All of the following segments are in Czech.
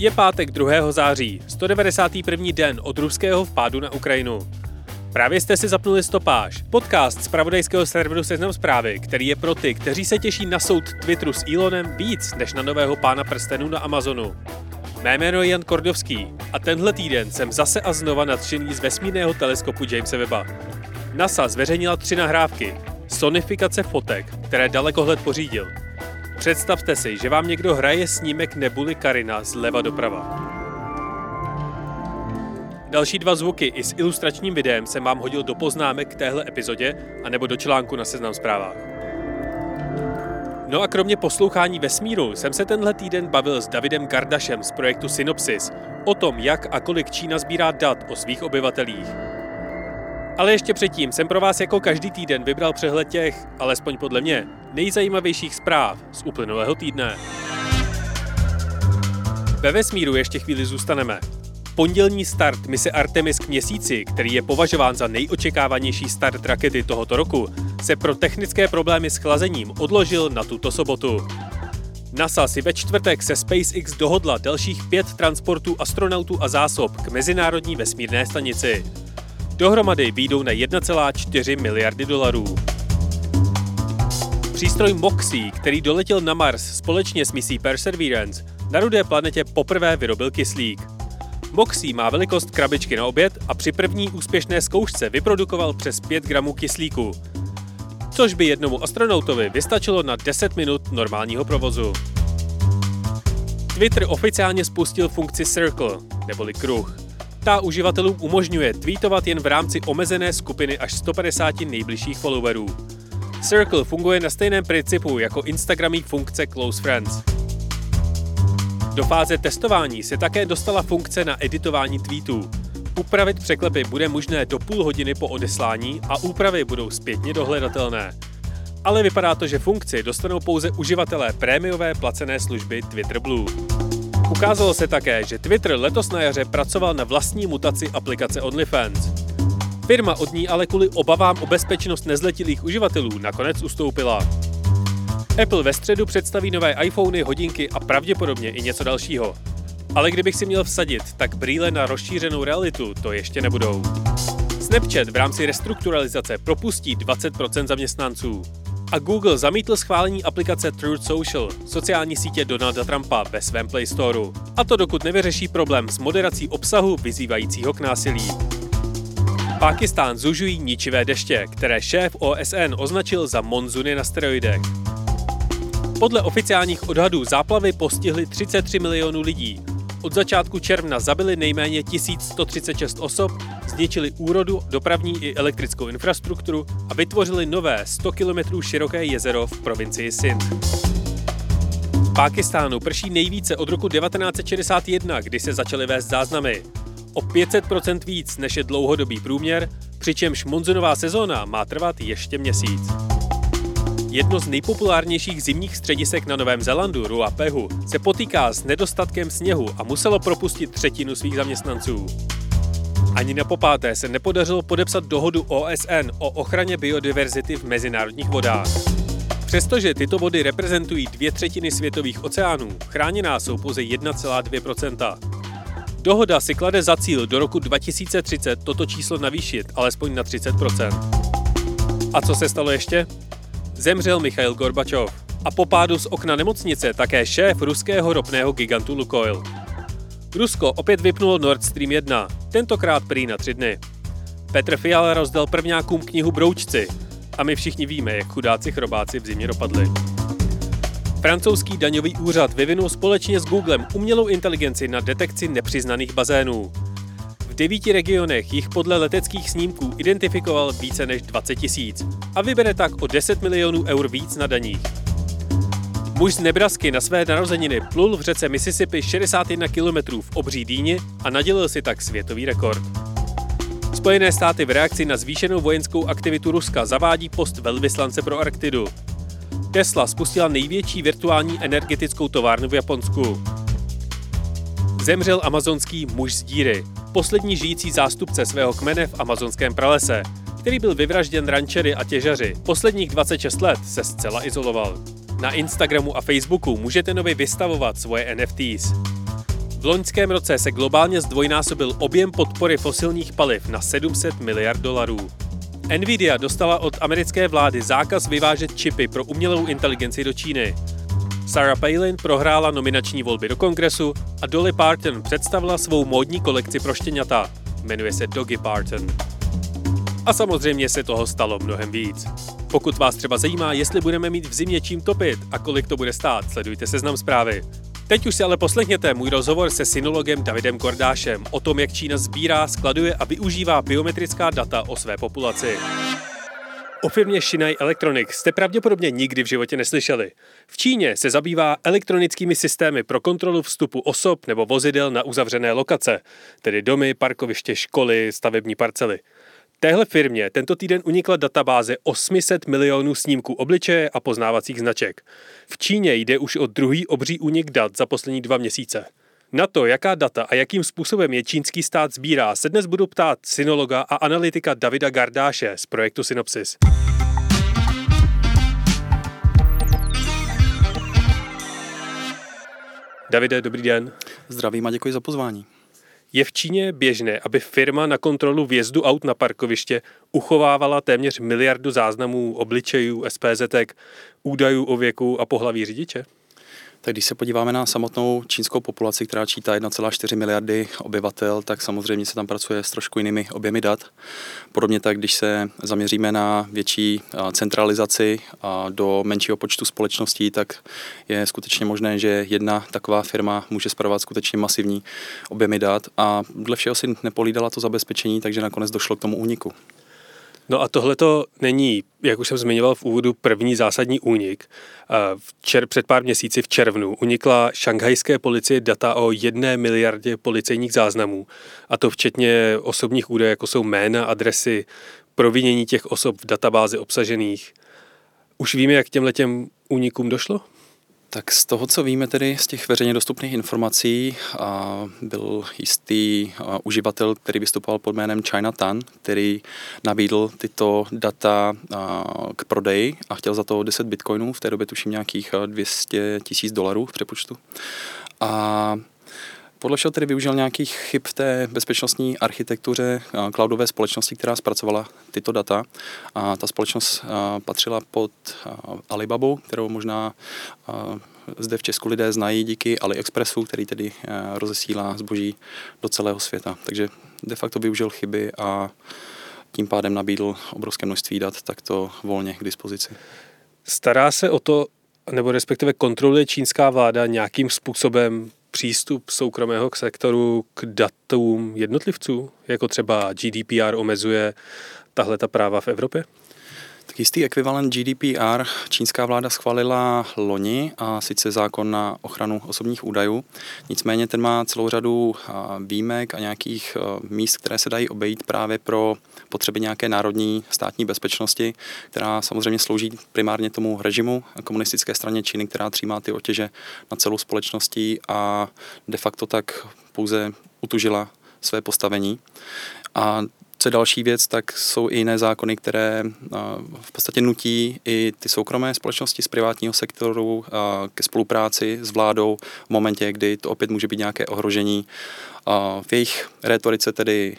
Je pátek 2. září, 191. den od ruského vpádu na Ukrajinu. Právě jste si zapnuli stopáž, podcast z pravodajského serveru Seznam zprávy, který je pro ty, kteří se těší na soud Twitteru s Elonem víc než na nového pána prstenů na Amazonu. Mé jméno je Jan Kordovský a tenhle týden jsem zase a znova nadšený z vesmírného teleskopu Jamesa Webba. NASA zveřejnila tři nahrávky, sonifikace fotek, které dalekohled pořídil. Představte si, že vám někdo hraje snímek nebuly Karina zleva doprava. Další dva zvuky i s ilustračním videem jsem vám hodil do poznámek k téhle epizodě anebo do článku na Seznam zprávách. No a kromě poslouchání vesmíru jsem se tenhle týden bavil s Davidem Gardašem z projektu Synopsis o tom, jak a kolik Čína sbírá dat o svých obyvatelích. Ale ještě předtím jsem pro vás jako každý týden vybral přehled těch, alespoň podle mě, nejzajímavějších zpráv z uplynulého týdne. Ve vesmíru ještě chvíli zůstaneme. Pondělní start mise Artemis k měsíci, který je považován za nejočekávanější start rakety tohoto roku, se pro technické problémy s chlazením odložil na tuto sobotu. NASA si ve čtvrtek se SpaceX dohodla dalších pět transportů astronautů a zásob k Mezinárodní vesmírné stanici. Dohromady výjdou na 1,4 miliardy dolarů. Přístroj MOXIE, který doletěl na Mars společně s misí Perseverance, na rudé planetě poprvé vyrobil kyslík. MOXIE má velikost krabičky na oběd a při první úspěšné zkoušce vyprodukoval přes 5 gramů kyslíku, což by jednomu astronautovi vystačilo na 10 minut normálního provozu. Twitter oficiálně spustil funkci Circle, neboli kruh. Ta uživatelům umožňuje tweetovat jen v rámci omezené skupiny až 150 nejbližších followerů. Circle funguje na stejném principu jako Instagramí funkce Close Friends. Do fáze testování se také dostala funkce na editování tweetů. Upravit překlepy bude možné do půl hodiny po odeslání a úpravy budou zpětně dohledatelné. Ale vypadá to, že funkci dostanou pouze uživatelé prémiové placené služby Twitter Blue. Ukázalo se také, že Twitter letos na jaře pracoval na vlastní mutaci aplikace OnlyFans. Firma od ní ale kvůli obavám o bezpečnost nezletilých uživatelů nakonec ustoupila. Apple ve středu představí nové iPhony, hodinky a pravděpodobně i něco dalšího. Ale kdybych si měl vsadit, tak brýle na rozšířenou realitu to ještě nebudou. Snapchat v rámci restrukturalizace propustí 20% zaměstnanců. A Google zamítl schválení aplikace Truth Social, sociální sítě Donalda Trumpa, ve svém Play Storeu. A to dokud nevyřeší problém s moderací obsahu vyzývajícího k násilí. Pákistán zužují ničivé deště, které šéf OSN označil za monzuny na steroidech. Podle oficiálních odhadů záplavy postihly 33 milionů lidí. Od začátku června zabili nejméně 1136 osob, zničili úrodu, dopravní i elektrickou infrastrukturu a vytvořili nové 100 km široké jezero v provincii Sindh. Pákistánu prší nejvíce od roku 1961, kdy se začaly vést záznamy. O 500% víc než je dlouhodobý průměr, přičemž monzunová sezóna má trvat ještě měsíc. Jedno z nejpopulárnějších zimních středisek na Novém Zélandu, Ruapehu, se potýká s nedostatkem sněhu a muselo propustit třetinu svých zaměstnanců. Ani na popáté se nepodařilo podepsat dohodu OSN o ochraně biodiverzity v mezinárodních vodách. Přestože tyto vody reprezentují dvě třetiny světových oceánů, chráněná jsou pouze 1,2% Dohoda si klade za cíl do roku 2030 toto číslo navýšit alespoň na 30% A co se stalo ještě? Zemřel Michail Gorbačov. A po pádu z okna nemocnice také šéf ruského ropného gigantu Lukoil. Rusko opět vypnulo Nord Stream 1, tentokrát prý na tři dny. Petr Fiala rozdal prvňákům knihu Broučci a my všichni víme, jak chudáci chrobáci v zimě dopadli. Francouzský daňový úřad vyvinul společně s Googlem umělou inteligenci na detekci nepřiznaných bazénů devíti regionech jich podle leteckých snímků identifikoval více než 20 tisíc a vybere tak o 10 milionů eur víc na daních. Muž z Nebrasky na své narozeniny plul v řece Mississippi 61 km v obří dýni a nadělil si tak světový rekord. Spojené státy v reakci na zvýšenou vojenskou aktivitu Ruska zavádí post velvyslance pro Arktidu. Tesla spustila největší virtuální energetickou továrnu v Japonsku. Zemřel amazonský muž z díry, poslední žijící zástupce svého kmene v amazonském pralese, který byl vyvražděn rančery a těžaři. Posledních 26 let se zcela izoloval. Na Instagramu a Facebooku můžete nově vystavovat svoje NFTs. V loňském roce se globálně zdvojnásobil objem podpory fosilních paliv na 700 miliard dolarů. Nvidia dostala od americké vlády zákaz vyvážet čipy pro umělou inteligenci do Číny. Sarah Palin prohrála nominační volby do kongresu a Dolly Parton představila svou módní kolekci pro štěňata. Jmenuje se Doggy Parton. A samozřejmě se toho stalo mnohem víc. Pokud vás třeba zajímá, jestli budeme mít v zimě čím topit a kolik to bude stát, sledujte seznam zprávy. Teď už si ale poslechněte můj rozhovor se synologem Davidem Kordášem o tom, jak Čína sbírá, skladuje a využívá biometrická data o své populaci. O firmě Shinai Electronics jste pravděpodobně nikdy v životě neslyšeli. V Číně se zabývá elektronickými systémy pro kontrolu vstupu osob nebo vozidel na uzavřené lokace, tedy domy, parkoviště, školy, stavební parcely. Téhle firmě tento týden unikla databáze 800 milionů snímků obličeje a poznávacích značek. V Číně jde už o druhý obří únik dat za poslední dva měsíce. Na to, jaká data a jakým způsobem je čínský stát sbírá, se dnes budu ptát synologa a analytika Davida Gardáše z projektu Synopsis. Davide, dobrý den. Zdravím a děkuji za pozvání. Je v Číně běžné, aby firma na kontrolu vjezdu aut na parkoviště uchovávala téměř miliardu záznamů obličejů, SPZ, údajů o věku a pohlaví řidiče? Tak když se podíváme na samotnou čínskou populaci, která čítá 1,4 miliardy obyvatel, tak samozřejmě se tam pracuje s trošku jinými objemy dat. Podobně tak, když se zaměříme na větší centralizaci do menšího počtu společností, tak je skutečně možné, že jedna taková firma může spravovat skutečně masivní objemy dat a dle všeho si nepolídala to zabezpečení, takže nakonec došlo k tomu úniku. No a tohle to není, jak už jsem zmiňoval v úvodu, první zásadní únik. V čer, před pár měsíci v červnu unikla šanghajské policie data o jedné miliardě policejních záznamů, a to včetně osobních údajů, jako jsou jména, adresy, provinění těch osob v databázi obsažených. Už víme, jak těm únikům došlo? Tak z toho, co víme tedy z těch veřejně dostupných informací, byl jistý uživatel, který vystupoval pod jménem China Tan, který nabídl tyto data k prodeji a chtěl za to 10 bitcoinů, v té době tuším nějakých 200 tisíc dolarů v přepočtu. A podle všeho tedy využil nějakých chyb v té bezpečnostní architektuře cloudové společnosti, která zpracovala tyto data. A ta společnost patřila pod Alibabu, kterou možná zde v Česku lidé znají díky AliExpressu, který tedy rozesílá zboží do celého světa. Takže de facto využil chyby a tím pádem nabídl obrovské množství dat takto volně k dispozici. Stará se o to, nebo respektive kontroluje čínská vláda nějakým způsobem přístup soukromého sektoru k datům jednotlivců, jako třeba GDPR omezuje tahle ta práva v Evropě? Tak jistý ekvivalent GDPR čínská vláda schválila loni a sice zákon na ochranu osobních údajů. Nicméně ten má celou řadu výjimek a nějakých míst, které se dají obejít právě pro potřeby nějaké národní státní bezpečnosti, která samozřejmě slouží primárně tomu režimu komunistické straně Číny, která třímá ty otěže na celou společností a de facto tak pouze utužila své postavení. A co je další věc, tak jsou i jiné zákony, které v podstatě nutí i ty soukromé společnosti z privátního sektoru ke spolupráci s vládou v momentě, kdy to opět může být nějaké ohrožení v jejich rétorice tedy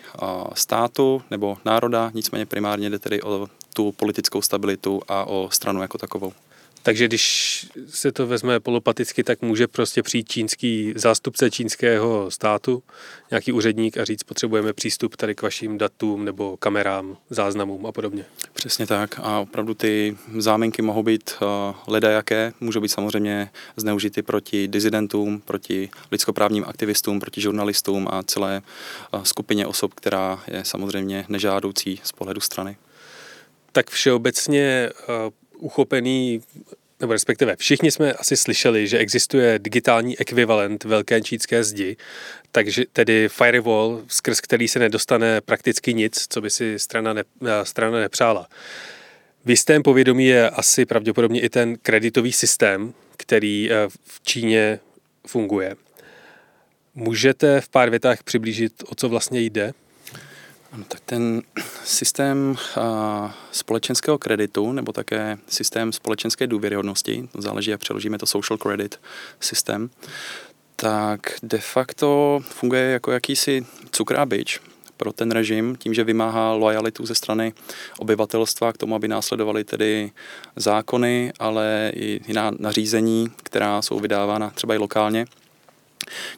státu nebo národa, nicméně primárně jde tedy o tu politickou stabilitu a o stranu jako takovou. Takže když se to vezme polopaticky, tak může prostě přijít čínský zástupce čínského státu, nějaký úředník a říct, potřebujeme přístup tady k vašim datům nebo kamerám, záznamům a podobně. Přesně tak a opravdu ty záminky mohou být uh, ledajaké, můžou být samozřejmě zneužity proti dizidentům, proti lidskoprávním aktivistům, proti žurnalistům a celé uh, skupině osob, která je samozřejmě nežádoucí z pohledu strany. Tak všeobecně uh, uchopený nebo respektive všichni jsme asi slyšeli, že existuje digitální ekvivalent velké čínské zdi, takže tedy firewall, skrz který se nedostane prakticky nic, co by si strana, ne, strana nepřála. V jistém povědomí je asi pravděpodobně i ten kreditový systém, který eh, v Číně funguje. Můžete v pár větách přiblížit, o co vlastně jde? Ano, tak ten systém a, společenského kreditu nebo také systém společenské důvěryhodnosti, to záleží, jak přeložíme to social credit systém, tak de facto funguje jako jakýsi cukrábič pro ten režim, tím, že vymáhá lojalitu ze strany obyvatelstva k tomu, aby následovali tedy zákony, ale i jiná nařízení, která jsou vydávána třeba i lokálně.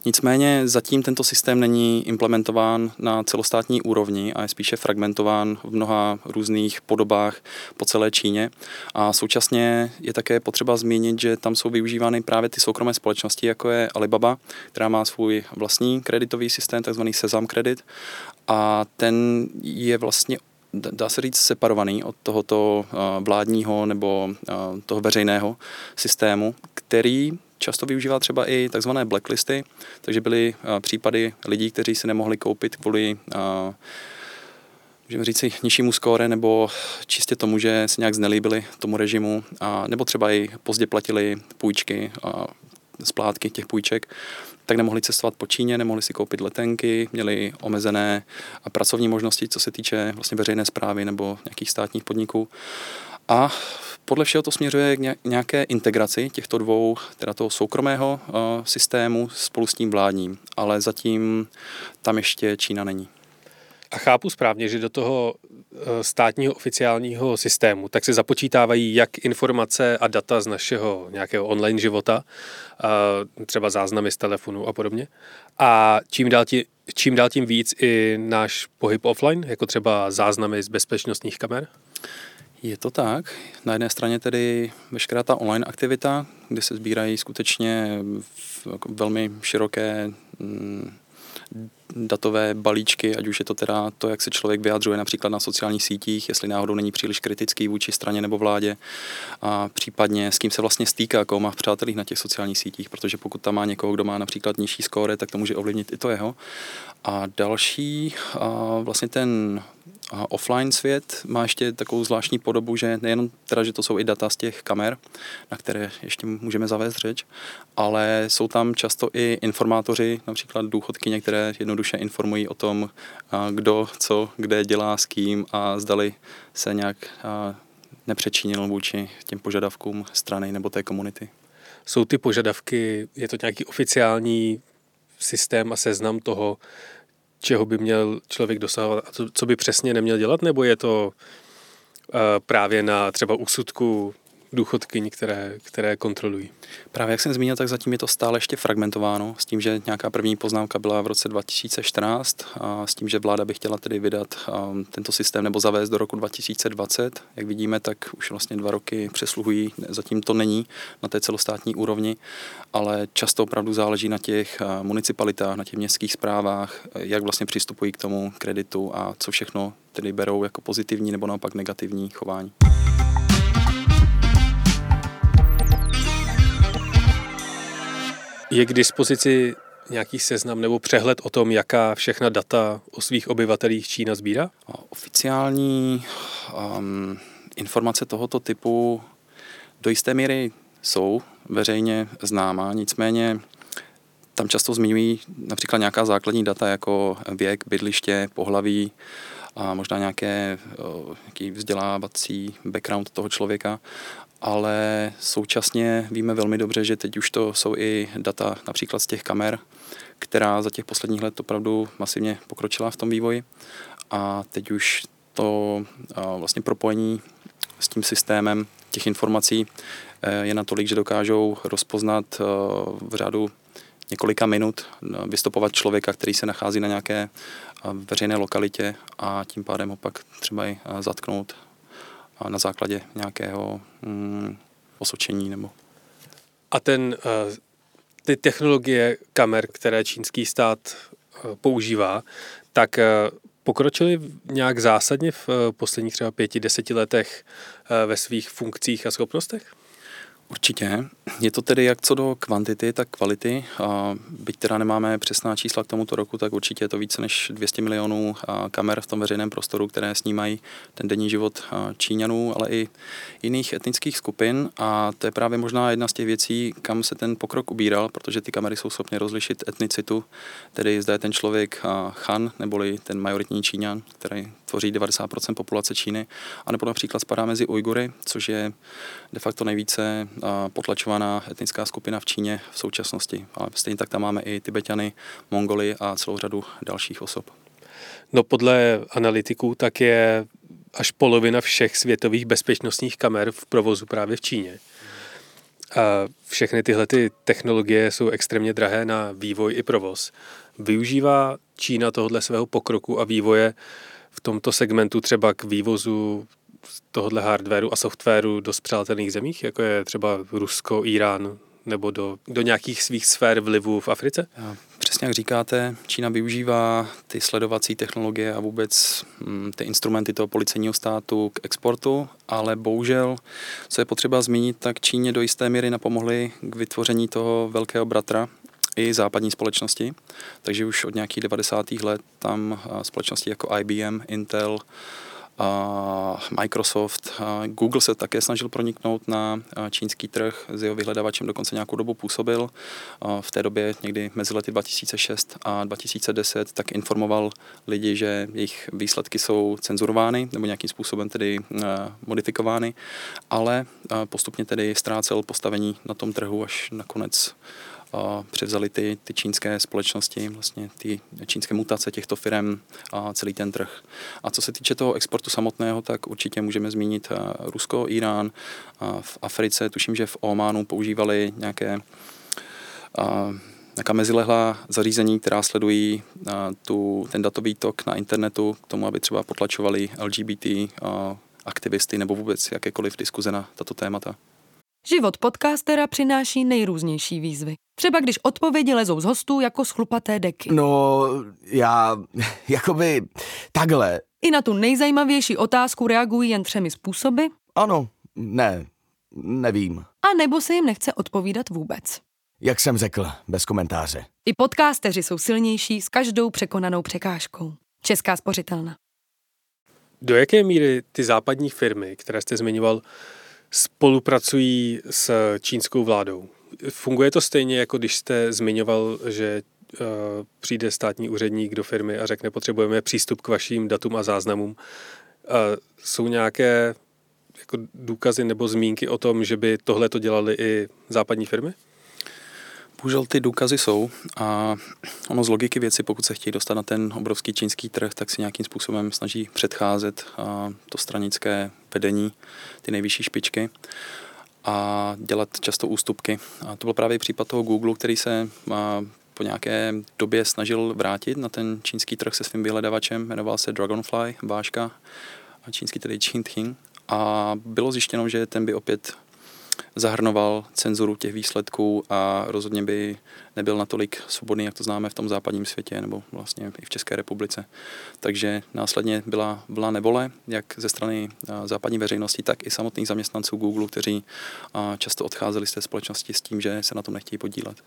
Nicméně zatím tento systém není implementován na celostátní úrovni a je spíše fragmentován v mnoha různých podobách po celé Číně. A současně je také potřeba zmínit, že tam jsou využívány právě ty soukromé společnosti, jako je Alibaba, která má svůj vlastní kreditový systém, takzvaný Sesam Credit. A ten je vlastně dá se říct, separovaný od tohoto vládního nebo toho veřejného systému, který často využívá třeba i takzvané blacklisty, takže byly případy lidí, kteří si nemohli koupit kvůli můžeme říct nižšímu skóre nebo čistě tomu, že se nějak znelíbili tomu režimu, a, nebo třeba i pozdě platili půjčky, a splátky těch půjček, tak nemohli cestovat po Číně, nemohli si koupit letenky, měli omezené pracovní možnosti, co se týče vlastně veřejné zprávy nebo nějakých státních podniků. A podle všeho to směřuje k nějaké integraci těchto dvou, teda toho soukromého uh, systému spolu s tím vládním, ale zatím tam ještě Čína není. A chápu správně, že do toho eh, státního oficiálního systému tak se započítávají jak informace a data z našeho nějakého online života, eh, třeba záznamy z telefonu a podobně. A čím dál, tím, čím dál tím víc i náš pohyb offline, jako třeba záznamy z bezpečnostních kamer? Je to tak. Na jedné straně tedy veškerá ta online aktivita, kde se sbírají skutečně jako velmi široké mm, datové balíčky, ať už je to teda to, jak se člověk vyjadřuje například na sociálních sítích, jestli náhodou není příliš kritický vůči straně nebo vládě, a případně s kým se vlastně stýká, koho má v přátelích na těch sociálních sítích, protože pokud tam má někoho, kdo má například nižší skóre, tak to může ovlivnit i to jeho. A další, a vlastně ten a offline svět má ještě takovou zvláštní podobu, že nejenom teda, že to jsou i data z těch kamer, na které ještě můžeme zavést řeč, ale jsou tam často i informátoři, například důchodkyně, které jednoduše informují o tom, kdo, co, kde dělá, s kým a zdali se nějak nepřečinil vůči těm požadavkům strany nebo té komunity. Jsou ty požadavky, je to nějaký oficiální systém a seznam toho, čeho by měl člověk dosahovat a co, co by přesně neměl dělat, nebo je to uh, právě na třeba úsudku důchodkyň, které, které kontrolují. Právě jak jsem zmínil, tak zatím je to stále ještě fragmentováno s tím, že nějaká první poznámka byla v roce 2014 a s tím, že vláda by chtěla tedy vydat um, tento systém nebo zavést do roku 2020. Jak vidíme, tak už vlastně dva roky přesluhují, zatím to není na té celostátní úrovni, ale často opravdu záleží na těch uh, municipalitách, na těch městských zprávách, jak vlastně přistupují k tomu kreditu a co všechno tedy berou jako pozitivní nebo naopak negativní chování. Je k dispozici nějaký seznam nebo přehled o tom, jaká všechna data o svých obyvatelích Čína sbírá? Oficiální um, informace tohoto typu do jisté míry jsou veřejně známá, nicméně tam často zmiňují například nějaká základní data jako věk, bydliště, pohlaví a možná nějaké nějaký vzdělávací background toho člověka, ale současně víme velmi dobře, že teď už to jsou i data například z těch kamer, která za těch posledních let opravdu masivně pokročila v tom vývoji. A teď už to vlastně propojení s tím systémem těch informací e, je natolik, že dokážou rozpoznat e, v řádu několika minut vystupovat člověka, který se nachází na nějaké veřejné lokalitě a tím pádem ho pak třeba i zatknout na základě nějakého mm, osočení. Nebo... A ten, uh, ty technologie kamer, které čínský stát uh, používá, tak uh, pokročili nějak zásadně v posledních třeba pěti, deseti letech ve svých funkcích a schopnostech? Určitě. Je to tedy jak co do kvantity, tak kvality. Byť teda nemáme přesná čísla k tomuto roku, tak určitě je to více než 200 milionů kamer v tom veřejném prostoru, které snímají ten denní život Číňanů, ale i jiných etnických skupin. A to je právě možná jedna z těch věcí, kam se ten pokrok ubíral, protože ty kamery jsou schopny rozlišit etnicitu, tedy zda je ten člověk Han, neboli ten majoritní Číňan, který tvoří 90% populace Číny, anebo například spadá mezi Ujgury, což je de facto nejvíce potlačovaná etnická skupina v Číně v současnosti. Ale stejně tak tam máme i Tibetany, Mongoly a celou řadu dalších osob. No podle analytiků tak je až polovina všech světových bezpečnostních kamer v provozu právě v Číně. A všechny tyhle ty technologie jsou extrémně drahé na vývoj i provoz. Využívá Čína tohohle svého pokroku a vývoje v tomto segmentu třeba k vývozu tohohle hardwareu a softwaru do spřátelných zemích, jako je třeba Rusko, Irán, nebo do, do nějakých svých sfér vlivu v Africe? Přesně jak říkáte, Čína využívá ty sledovací technologie a vůbec mm, ty instrumenty toho policejního státu k exportu, ale bohužel, co je potřeba zmínit, tak Číně do jisté míry napomohly k vytvoření toho velkého bratra, i západní společnosti, takže už od nějakých 90. let tam společnosti jako IBM, Intel, Microsoft, Google se také snažil proniknout na čínský trh, s jeho vyhledavačem dokonce nějakou dobu působil. V té době někdy mezi lety 2006 a 2010 tak informoval lidi, že jejich výsledky jsou cenzurovány nebo nějakým způsobem tedy modifikovány, ale postupně tedy ztrácel postavení na tom trhu až nakonec převzali ty, ty čínské společnosti, vlastně ty čínské mutace těchto firm a celý ten trh. A co se týče toho exportu samotného, tak určitě můžeme zmínit Rusko, Irán, v Africe, tuším, že v Ománu používali nějaké nějaká mezilehlá zařízení, která sledují tu, ten datový tok na internetu k tomu, aby třeba potlačovali LGBT aktivisty nebo vůbec jakékoliv diskuze na tato témata. Život podcastera přináší nejrůznější výzvy. Třeba když odpovědi lezou z hostů jako schlupaté deky. No, já, jakoby, takhle. I na tu nejzajímavější otázku reagují jen třemi způsoby. Ano, ne, nevím. A nebo se jim nechce odpovídat vůbec. Jak jsem řekl, bez komentáře. I podcasteři jsou silnější s každou překonanou překážkou. Česká spořitelna. Do jaké míry ty západní firmy, které jste zmiňoval, spolupracují s čínskou vládou. Funguje to stejně, jako když jste zmiňoval, že uh, přijde státní úředník do firmy a řekne, potřebujeme přístup k vašim datům a záznamům. Uh, jsou nějaké jako důkazy nebo zmínky o tom, že by tohle to dělali i západní firmy? Bohužel ty důkazy jsou a ono z logiky věci, pokud se chtějí dostat na ten obrovský čínský trh, tak si nějakým způsobem snaží předcházet to stranické vedení, ty nejvyšší špičky a dělat často ústupky. A to byl právě případ toho Google, který se po nějaké době snažil vrátit na ten čínský trh se svým vyhledavačem, jmenoval se Dragonfly, Báška, a čínský tedy Qingting. A bylo zjištěno, že ten by opět zahrnoval cenzuru těch výsledků a rozhodně by nebyl natolik svobodný, jak to známe v tom západním světě nebo vlastně i v České republice. Takže následně byla vlna nebole, jak ze strany západní veřejnosti, tak i samotných zaměstnanců Google, kteří často odcházeli z té společnosti s tím, že se na tom nechtějí podílet.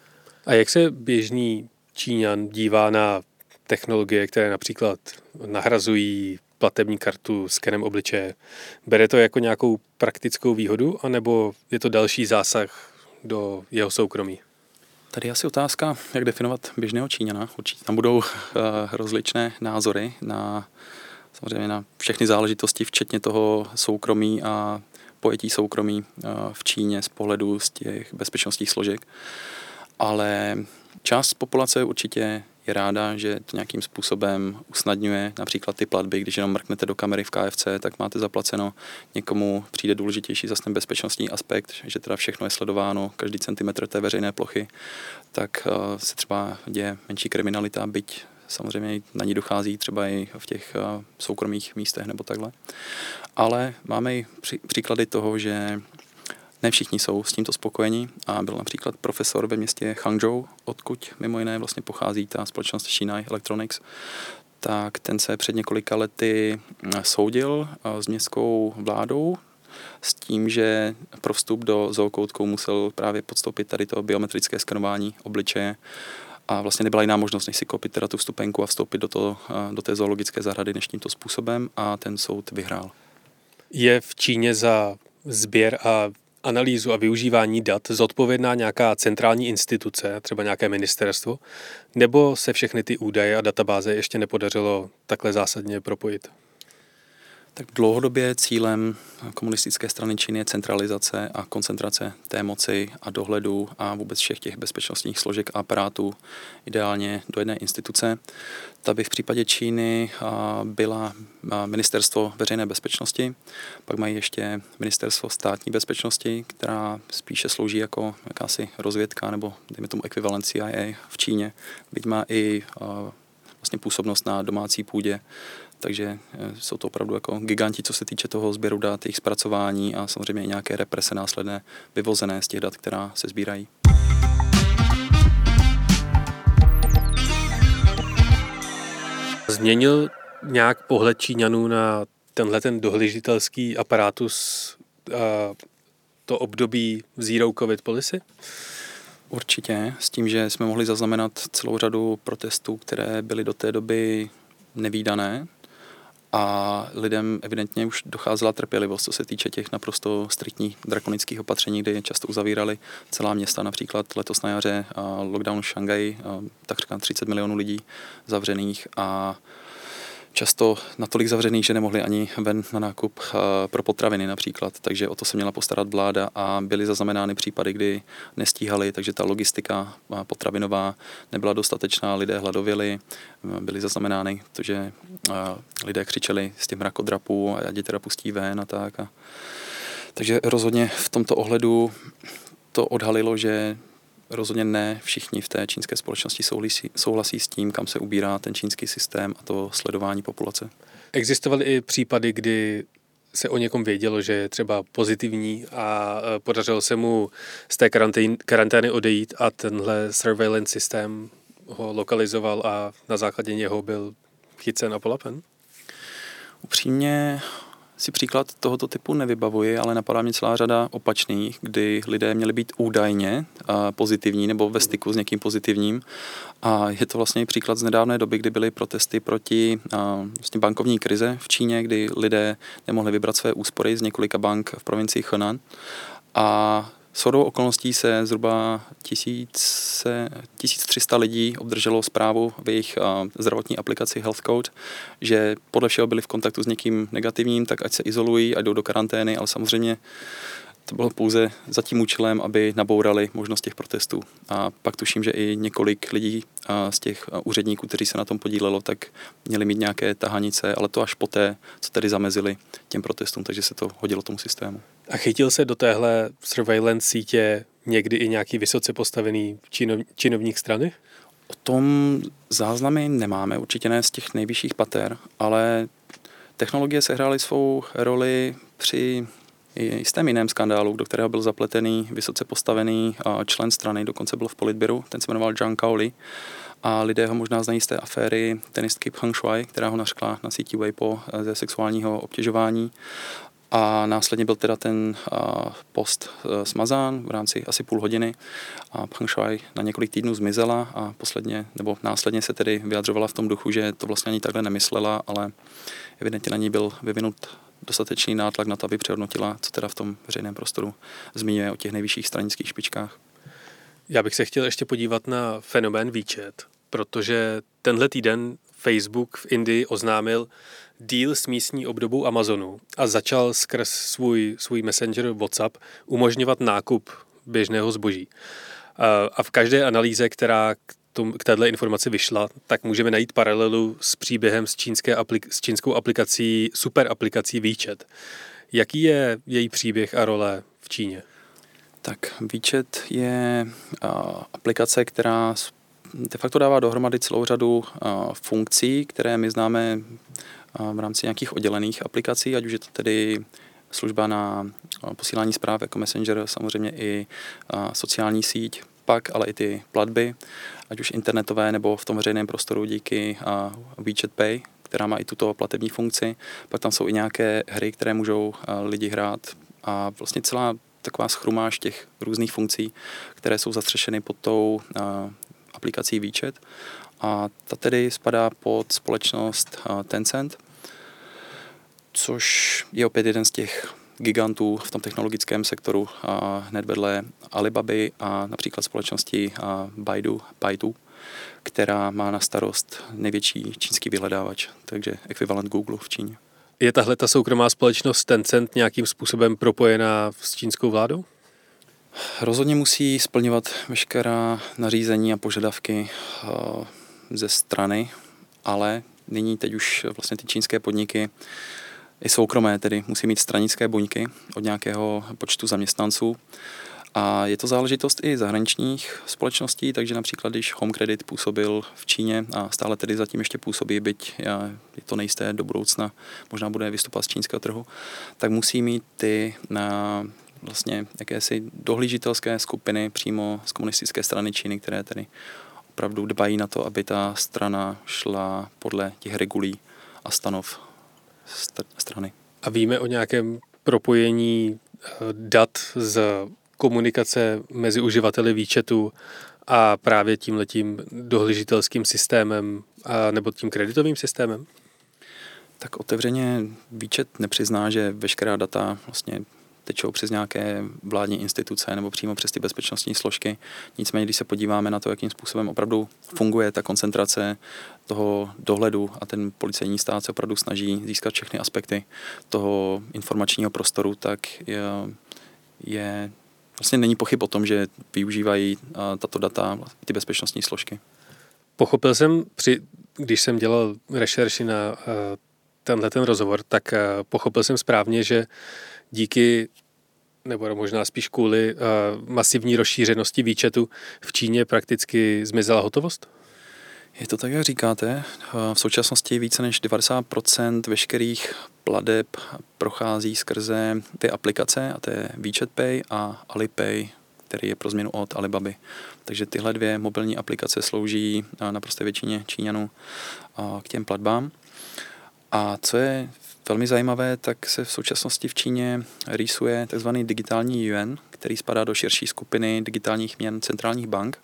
A jak se běžný Číňan dívá na technologie, které například nahrazují platební kartu skenem obličeje. Bere to jako nějakou praktickou výhodu, anebo je to další zásah do jeho soukromí? Tady asi otázka, jak definovat běžného Číňana. Určitě tam budou uh, rozličné názory na samozřejmě na všechny záležitosti, včetně toho soukromí a pojetí soukromí uh, v Číně z pohledu z těch bezpečnostních složek. Ale část populace určitě je ráda, že to nějakým způsobem usnadňuje například ty platby, když jenom mrknete do kamery v KFC, tak máte zaplaceno. Někomu přijde důležitější zase ten bezpečnostní aspekt, že teda všechno je sledováno, každý centimetr té veřejné plochy, tak uh, se třeba děje menší kriminalita, byť samozřejmě na ní dochází třeba i v těch uh, soukromých místech nebo takhle. Ale máme i pří, příklady toho, že ne všichni jsou s tímto spokojeni a byl například profesor ve městě Hangzhou, odkud mimo jiné vlastně pochází ta společnost Shinai Electronics, tak ten se před několika lety mm, soudil s městskou vládou s tím, že pro vstup do zookoutku musel právě podstoupit tady to biometrické skenování obličeje a vlastně nebyla jiná možnost, než si koupit teda tu vstupenku a vstoupit do, to, do té zoologické zahrady než tímto způsobem a ten soud vyhrál. Je v Číně za sběr a analýzu a využívání dat zodpovědná nějaká centrální instituce, třeba nějaké ministerstvo, nebo se všechny ty údaje a databáze ještě nepodařilo takhle zásadně propojit? Tak dlouhodobě cílem komunistické strany Číny je centralizace a koncentrace té moci a dohledu a vůbec všech těch bezpečnostních složek a aparátů ideálně do jedné instituce. Ta by v případě Číny byla ministerstvo veřejné bezpečnosti, pak mají ještě ministerstvo státní bezpečnosti, která spíše slouží jako jakási rozvědka nebo dejme tomu ekvivalent CIA v Číně, byť má i vlastně působnost na domácí půdě takže eh, jsou to opravdu jako giganti, co se týče toho sběru dat, jejich zpracování a samozřejmě i nějaké represe následné vyvozené z těch dat, která se sbírají. Změnil nějak pohled Číňanů na tenhle ten dohlížitelský aparatus a to období Zero Covid policy? Určitě, s tím, že jsme mohli zaznamenat celou řadu protestů, které byly do té doby nevýdané a lidem evidentně už docházela trpělivost, co se týče těch naprosto striktních drakonických opatření, kdy často uzavírali celá města, například letos na jaře lockdown v Šangaji, takřka 30 milionů lidí zavřených a často natolik zavřených, že nemohli ani ven na nákup eh, pro potraviny například, takže o to se měla postarat vláda a byly zaznamenány případy, kdy nestíhali, takže ta logistika eh, potravinová nebyla dostatečná, lidé hladověli, eh, byly zaznamenány to, že lidé křičeli s tím mrakodrapů a děti teda pustí ven a tak. A... Takže rozhodně v tomto ohledu to odhalilo, že rozhodně ne všichni v té čínské společnosti souhlasí, souhlasí s tím, kam se ubírá ten čínský systém a to sledování populace. Existovaly i případy, kdy se o někom vědělo, že je třeba pozitivní a e, podařilo se mu z té karantény, karantény odejít a tenhle surveillance systém ho lokalizoval a na základě něho byl chycen a polapen? Upřímně si příklad tohoto typu nevybavuji, ale napadá mě celá řada opačných, kdy lidé měli být údajně pozitivní nebo ve styku s někým pozitivním. A je to vlastně příklad z nedávné doby, kdy byly protesty proti vlastně bankovní krize v Číně, kdy lidé nemohli vybrat své úspory z několika bank v provincii Henan. A Shodou okolností se zhruba 1300 lidí obdrželo zprávu v jejich zdravotní aplikaci Health Code, že podle všeho byli v kontaktu s někým negativním, tak ať se izolují a jdou do karantény, ale samozřejmě to bylo pouze za tím účelem, aby nabourali možnost těch protestů. A pak tuším, že i několik lidí z těch úředníků, kteří se na tom podílelo, tak měli mít nějaké tahanice, ale to až poté, co tedy zamezili těm protestům, takže se to hodilo tomu systému. A chytil se do téhle surveillance sítě někdy i nějaký vysoce postavený činov, činovník strany? O tom záznamy nemáme, určitě ne z těch nejvyšších pater, ale technologie sehrály svou roli při jistém jiném skandálu, do kterého byl zapletený vysoce postavený člen strany, dokonce byl v politběru, ten se jmenoval Zhang Kaoli a lidé ho možná znají z té aféry tenistky Peng Shuai, která ho nařkla na síti Weibo eh, ze sexuálního obtěžování a následně byl teda ten post e, smazán v rámci asi půl hodiny a Peng Shuai na několik týdnů zmizela a posledně, nebo následně se tedy vyjadřovala v tom duchu, že to vlastně ani takhle nemyslela, ale evidentně na ní byl vyvinut dostatečný nátlak na to, aby přehodnotila, co teda v tom veřejném prostoru zmiňuje o těch nejvyšších stranických špičkách. Já bych se chtěl ještě podívat na fenomén výčet, protože tenhle týden Facebook v Indii oznámil deal s místní obdobou Amazonu a začal skrz svůj, svůj messenger WhatsApp umožňovat nákup běžného zboží. A v každé analýze, která k, této informaci vyšla, tak můžeme najít paralelu s příběhem s, čínské aplik- s čínskou aplikací, super aplikací Výčet. Jaký je její příběh a role v Číně? Tak Výčet je uh, aplikace, která de facto dává dohromady celou řadu uh, funkcí, které my známe uh, v rámci nějakých oddělených aplikací, ať už je to tedy služba na posílání zpráv jako Messenger, samozřejmě i sociální síť, pak ale i ty platby, ať už internetové nebo v tom veřejném prostoru díky WeChat Pay, která má i tuto platební funkci. Pak tam jsou i nějaké hry, které můžou lidi hrát a vlastně celá taková schrumáž těch různých funkcí, které jsou zastřešeny pod tou aplikací WeChat. A ta tedy spadá pod společnost Tencent, což je opět jeden z těch gigantů v tom technologickém sektoru hned vedle Alibaby a například společnosti Baidu, Baidu, která má na starost největší čínský vyhledávač, takže ekvivalent Google v Číně. Je tahle ta soukromá společnost Tencent nějakým způsobem propojená s čínskou vládou? Rozhodně musí splňovat veškerá nařízení a požadavky eh, ze strany, ale nyní teď už vlastně ty čínské podniky i soukromé tedy musí mít stranické buňky od nějakého počtu zaměstnanců. A je to záležitost i zahraničních společností, takže například když Home Credit působil v Číně a stále tedy zatím ještě působí, byť je to nejisté do budoucna, možná bude vystupovat z čínského trhu, tak musí mít ty na vlastně jakési dohlížitelské skupiny přímo z komunistické strany Číny, které tedy opravdu dbají na to, aby ta strana šla podle těch regulí a stanov strany. A víme o nějakém propojení eh, dat z komunikace mezi uživateli výčetu a právě tím letím dohlížitelským systémem a, nebo tím kreditovým systémem? Tak otevřeně výčet nepřizná, že veškerá data vlastně tečou přes nějaké vládní instituce nebo přímo přes ty bezpečnostní složky. Nicméně, když se podíváme na to, jakým způsobem opravdu funguje ta koncentrace toho dohledu a ten policejní stát se opravdu snaží získat všechny aspekty toho informačního prostoru, tak je, je vlastně není pochyb o tom, že využívají tato data ty bezpečnostní složky. Pochopil jsem, při, když jsem dělal rešerši na tenhle ten rozhovor, tak pochopil jsem správně, že díky nebo možná spíš kvůli masivní rozšířenosti výčetu v Číně prakticky zmizela hotovost? Je to tak, jak říkáte. V současnosti více než 90% veškerých pladeb prochází skrze ty aplikace, a to je WeChat Pay a Alipay, který je pro změnu od Alibaby. Takže tyhle dvě mobilní aplikace slouží naprosto většině Číňanů k těm platbám. A co je velmi zajímavé, tak se v současnosti v Číně rýsuje tzv. digitální yuan, který spadá do širší skupiny digitálních měn centrálních bank.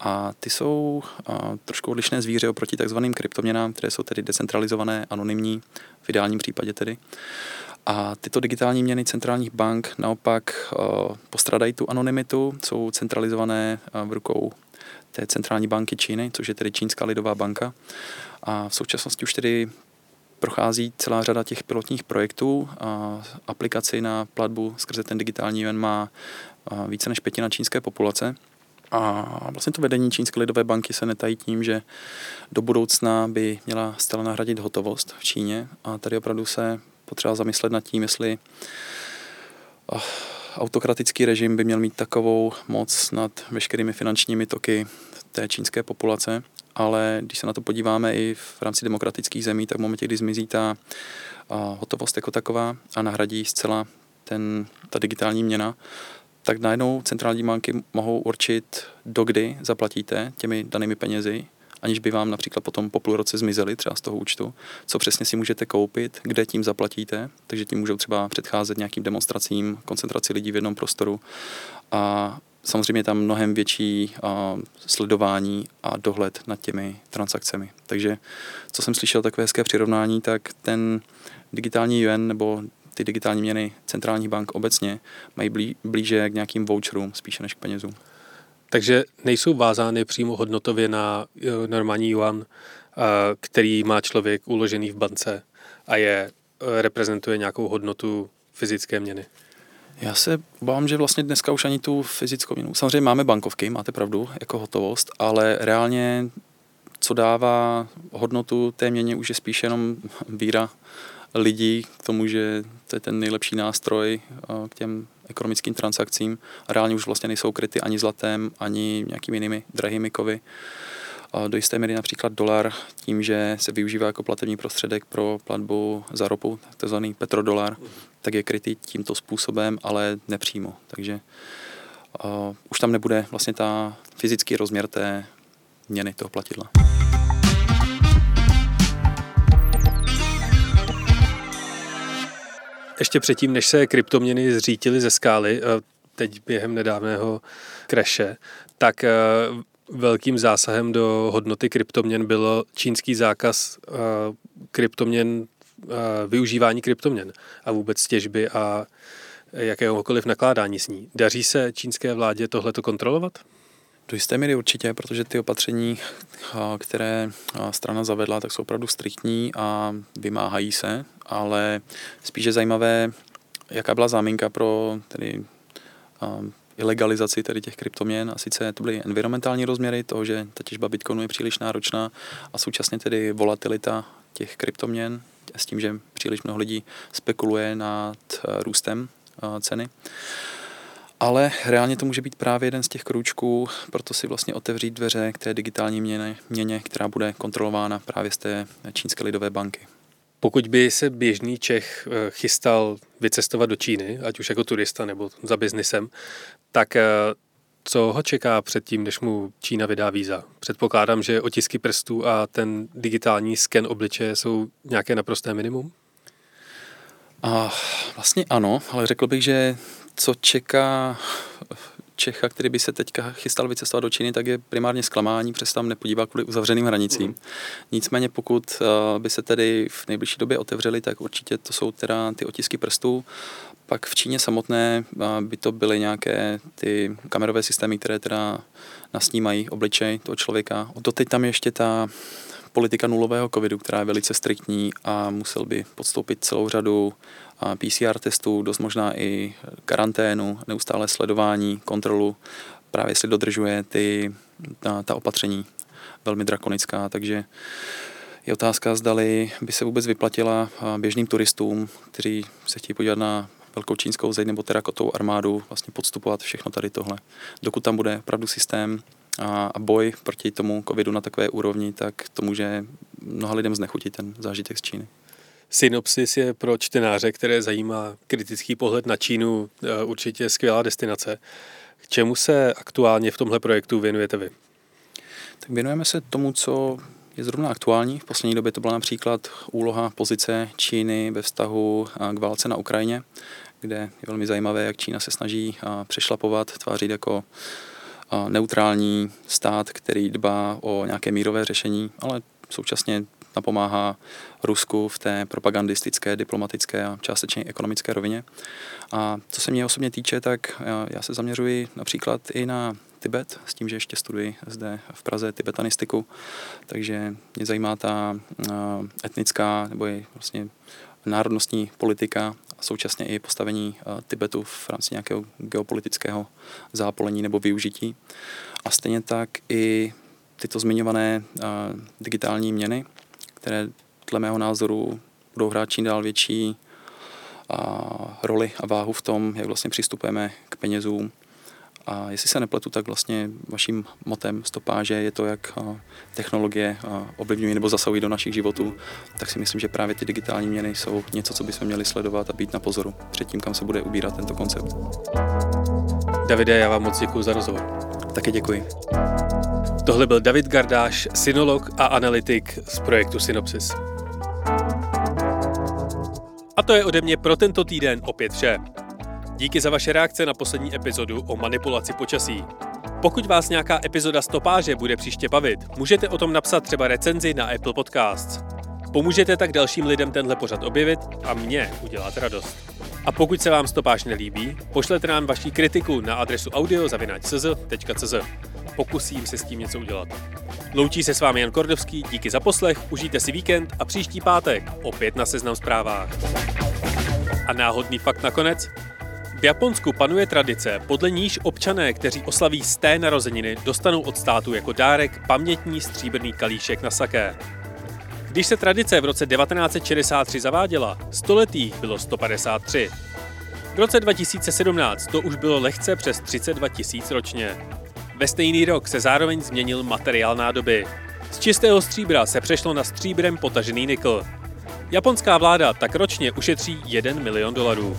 A ty jsou a, trošku odlišné zvíře oproti takzvaným kryptoměnám, které jsou tedy decentralizované, anonymní, v ideálním případě tedy. A tyto digitální měny centrálních bank naopak uh, postradají tu anonymitu, jsou centralizované v rukou té centrální banky Číny, což je tedy Čínská lidová banka. A v současnosti už tedy prochází celá řada těch pilotních projektů. A aplikaci na platbu skrze ten digitální yuan má více než pětina čínské populace. A vlastně to vedení Čínské lidové banky se netají tím, že do budoucna by měla zcela nahradit hotovost v Číně a tady opravdu se potřeba zamyslet nad tím, jestli autokratický režim by měl mít takovou moc nad veškerými finančními toky té čínské populace, ale když se na to podíváme i v rámci demokratických zemí, tak v momentě, kdy zmizí ta hotovost jako taková a nahradí zcela ten, ta digitální měna, tak najednou centrální banky mohou určit, dokdy zaplatíte těmi danými penězi, aniž by vám například potom po půl roce zmizely třeba z toho účtu, co přesně si můžete koupit, kde tím zaplatíte, takže tím můžou třeba předcházet nějakým demonstracím, koncentraci lidí v jednom prostoru a samozřejmě tam mnohem větší a, sledování a dohled nad těmi transakcemi. Takže co jsem slyšel takové hezké přirovnání, tak ten digitální yuan nebo ty digitální měny centrálních bank obecně mají blí, blíže k nějakým voucherům spíše než k penězům. Takže nejsou vázány přímo hodnotově na e, normální yuan, e, který má člověk uložený v bance a je e, reprezentuje nějakou hodnotu fyzické měny. Já se obávám, že vlastně dneska už ani tu fyzickou měnu. Samozřejmě máme bankovky, máte pravdu, jako hotovost, ale reálně co dává hodnotu té měně už je spíše jenom víra lidí k tomu, že to je ten nejlepší nástroj eh, k těm ekonomickým transakcím a reálně už vlastně nejsou kryty ani zlatem, ani nějakými jinými drahými kovy. Do jisté míry například dolar tím, že se využívá jako platební prostředek pro platbu za ropu, takzvaný petrodolar, tak je krytý tímto způsobem, ale nepřímo. Takže uh, už tam nebude vlastně ta fyzický rozměr té měny toho platidla. Ještě předtím, než se kryptoměny zřítily ze skály, eh, teď během nedávného kreše, tak eh, velkým zásahem do hodnoty kryptoměn bylo čínský zákaz eh, kryptoměn, využívání kryptoměn a vůbec těžby a jakéhokoliv nakládání s ní. Daří se čínské vládě tohleto kontrolovat? Do jisté míry určitě, protože ty opatření, které strana zavedla, tak jsou opravdu striktní a vymáhají se, ale spíše zajímavé, jaká byla záminka pro tedy ilegalizaci tady těch kryptoměn a sice to byly environmentální rozměry toho, že ta těžba bitcoinu je příliš náročná a současně tedy volatilita těch kryptoměn s tím, že příliš mnoho lidí spekuluje nad růstem ceny. Ale reálně to může být právě jeden z těch krůčků, proto si vlastně otevřít dveře k té digitální měně, měně která bude kontrolována právě z té čínské lidové banky. Pokud by se běžný Čech eh, chystal vycestovat do Číny, ať už jako turista nebo za biznisem, tak eh, co ho čeká předtím, než mu Čína vydá víza? Předpokládám, že otisky prstů a ten digitální sken obličeje jsou nějaké naprosté minimum? A vlastně ano, ale řekl bych, že co čeká Čecha, který by se teďka chystal vycestovat do Číny, tak je primárně zklamání, přes tam nepodívá kvůli uzavřeným hranicím. Mm. Nicméně pokud uh, by se tedy v nejbližší době otevřely, tak určitě to jsou teda ty otisky prstů. Pak v Číně samotné uh, by to byly nějaké ty kamerové systémy, které teda nasnímají obličej toho člověka. Doteď tam ještě ta politika nulového covidu, která je velice striktní a musel by podstoupit celou řadu PCR testů, dost možná i karanténu, neustále sledování, kontrolu, právě jestli dodržuje ty, ta, ta opatření velmi drakonická, takže je otázka, zdali by se vůbec vyplatila běžným turistům, kteří se chtějí podívat na velkou čínskou zeď nebo terakotou armádu, vlastně podstupovat všechno tady tohle. Dokud tam bude opravdu systém a, boj proti tomu covidu na takové úrovni, tak to může mnoha lidem znechutit ten zážitek z Číny. Synopsis je pro čtenáře, které zajímá kritický pohled na Čínu, e, určitě skvělá destinace. K čemu se aktuálně v tomhle projektu věnujete vy? Tak věnujeme se tomu, co je zrovna aktuální. V poslední době to byla například úloha pozice Číny ve vztahu k válce na Ukrajině, kde je velmi zajímavé, jak Čína se snaží přešlapovat, tvářit jako neutrální stát, který dbá o nějaké mírové řešení, ale současně napomáhá Rusku v té propagandistické, diplomatické a částečně ekonomické rovině. A co se mě osobně týče, tak já se zaměřuji například i na Tibet, s tím, že ještě studuji zde v Praze tibetanistiku, takže mě zajímá ta etnická nebo i vlastně národnostní politika a současně i postavení Tibetu v rámci nějakého geopolitického zápolení nebo využití. A stejně tak i tyto zmiňované digitální měny, které dle mého názoru budou hrát čím dál větší a, roli a váhu v tom, jak vlastně přistupujeme k penězům. A jestli se nepletu, tak vlastně vaším motem stopáže je to, jak technologie ovlivňují nebo zasahují do našich životů, tak si myslím, že právě ty digitální měny jsou něco, co bychom měli sledovat a být na pozoru před tím, kam se bude ubírat tento koncept. Davide, já vám moc děkuji za rozhovor. Taky děkuji. Tohle byl David Gardáš, synolog a analytik z projektu Synopsis. A to je ode mě pro tento týden opět vše. Díky za vaše reakce na poslední epizodu o manipulaci počasí. Pokud vás nějaká epizoda stopáže bude příště bavit, můžete o tom napsat třeba recenzi na Apple Podcasts. Pomůžete tak dalším lidem tenhle pořad objevit a mě udělat radost. A pokud se vám stopáž nelíbí, pošlete nám vaši kritiku na adresu audio.cz. Pokusím se s tím něco udělat. Loučí se s vámi Jan Kordovský, díky za poslech, užijte si víkend a příští pátek opět na Seznam zprávách. A náhodný fakt nakonec? V Japonsku panuje tradice, podle níž občané, kteří oslaví z té narozeniny, dostanou od státu jako dárek pamětní stříbrný kalíšek na saké. Když se tradice v roce 1963 zaváděla, stoletých bylo 153. V roce 2017 to už bylo lehce přes 32 tisíc ročně. Ve stejný rok se zároveň změnil materiál nádoby. Z čistého stříbra se přešlo na stříbrem potažený nikl. Japonská vláda tak ročně ušetří 1 milion dolarů.